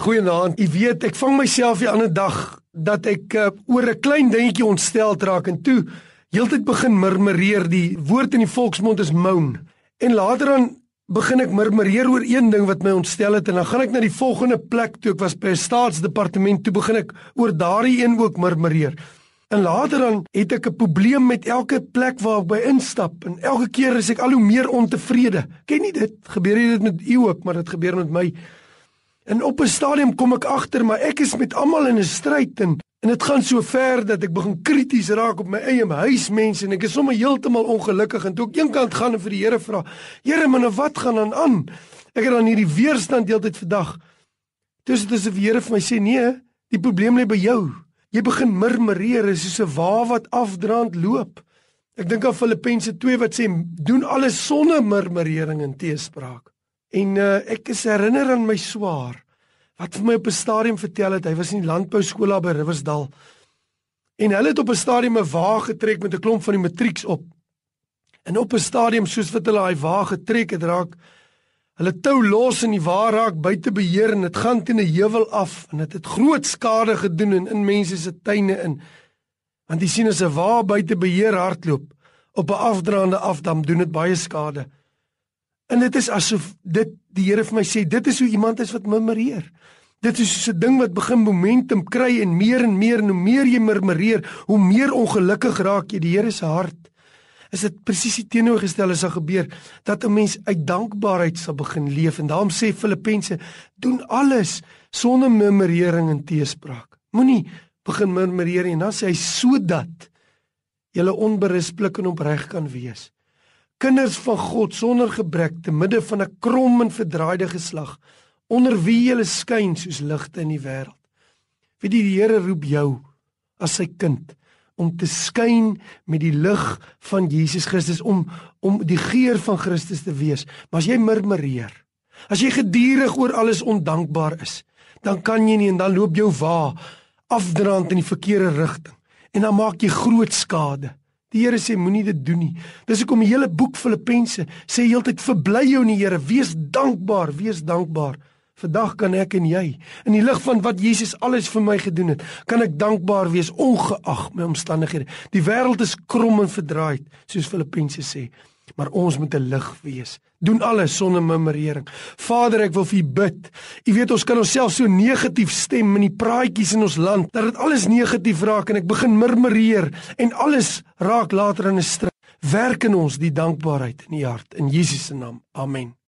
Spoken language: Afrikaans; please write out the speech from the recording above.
Goeienaand. Jy weet, ek vang myself die ander dag dat ek uh, oor 'n klein dingetjie ontstel raak en toe heeltyd begin murmureer. Die woord in die volksmond is moan. En later dan begin ek murmureer oor een ding wat my ontstel het en dan gaan ek na die volgende plek toe ek was by 'n staatsdepartement toe begin ek oor daardie een ook murmureer. En later dan het ek 'n probleem met elke plek waar ek by instap en elke keer is ek al hoe meer ontevrede. Ken nie dit gebeur dit met u ook, maar dit gebeur met my. En op 'n stadium kom ek agter maar ek is met almal in 'n stryd en en dit gaan so ver dat ek begin krities raak op my eie huismense en ek is sommer heeltemal ongelukkig en toe ek eenkant gaan en vir die Here vra Here maar nou wat gaan dan aan? Ek het dan hierdie weerstand heeltyd vandag dis dit asof die Here vir my sê nee die probleem lê by jou. Jy begin murmureer soos 'n wa wat afdraand loop. Ek dink aan Filippense 2 wat sê doen alles sonder murmurering en teespraak En uh, ek is herinner aan my swaar wat vir my op 'n stadium vertel het hy was in die landbou skool daar by Riversdal. En hulle het op 'n stadium 'n wa getrek met 'n klomp van die matrieks op. En op 'n stadium soos wat hulle daai wa getrek het raak hulle tou los en die wa raak buite beheer en dit gaan teen 'n heuwel af en dit het, het groot skade gedoen in, in mense se tuine in. Want jy sien as 'n wa buite beheer hardloop op 'n afdraande afdam doen dit baie skade. En dit is asof dit die Here vir my sê, dit is hoe iemand is wat murmureer. Dit is so 'n ding wat begin momentum kry en meer en meer en hoe meer jy murmureer, hoe meer ongelukkig raak jy die Here se hart. Is dit presies die teenoorgestelde sal gebeur dat 'n mens uit dankbaarheid sal begin leef en daarom sê Filippense, doen alles sonder murmurering en teespraak. Moenie begin murmureer en dan sê hy sodat jy onberispelik en opreg kan wees kinders van God sonder gebrek te midde van 'n krom en verdraaide geslag onder wie jy skyn soos ligte in die wêreld. Wie die Here roep jou as sy kind om te skyn met die lig van Jesus Christus om om die geur van Christus te wees. Maar as jy murmureer, as jy gedurig oor alles ondankbaar is, dan kan jy nie en dan loop jou wa afdraand in die verkeerde rigting en dan maak jy groot skade. Die Here sê moenie dit doen nie. Dis hoekom die hele boek Filippense sê heeltyd verbly jou in die Here, wees dankbaar, wees dankbaar. Vandag kan ek en jy in die lig van wat Jesus alles vir my gedoen het, kan ek dankbaar wees ongeag my omstandighede. Die wêreld is krom en verdraaid, soos Filippense sê maar ons moet 'n lig wees. Doen alles sonder murmurering. Vader, ek wil vir U bid. U weet ons kan onsself so negatief stem in die praatjies in ons land dat dit alles negatief raak en ek begin murmureer en alles raak later in 'n stryd. Werk in ons die dankbaarheid in U hart in Jesus se naam. Amen.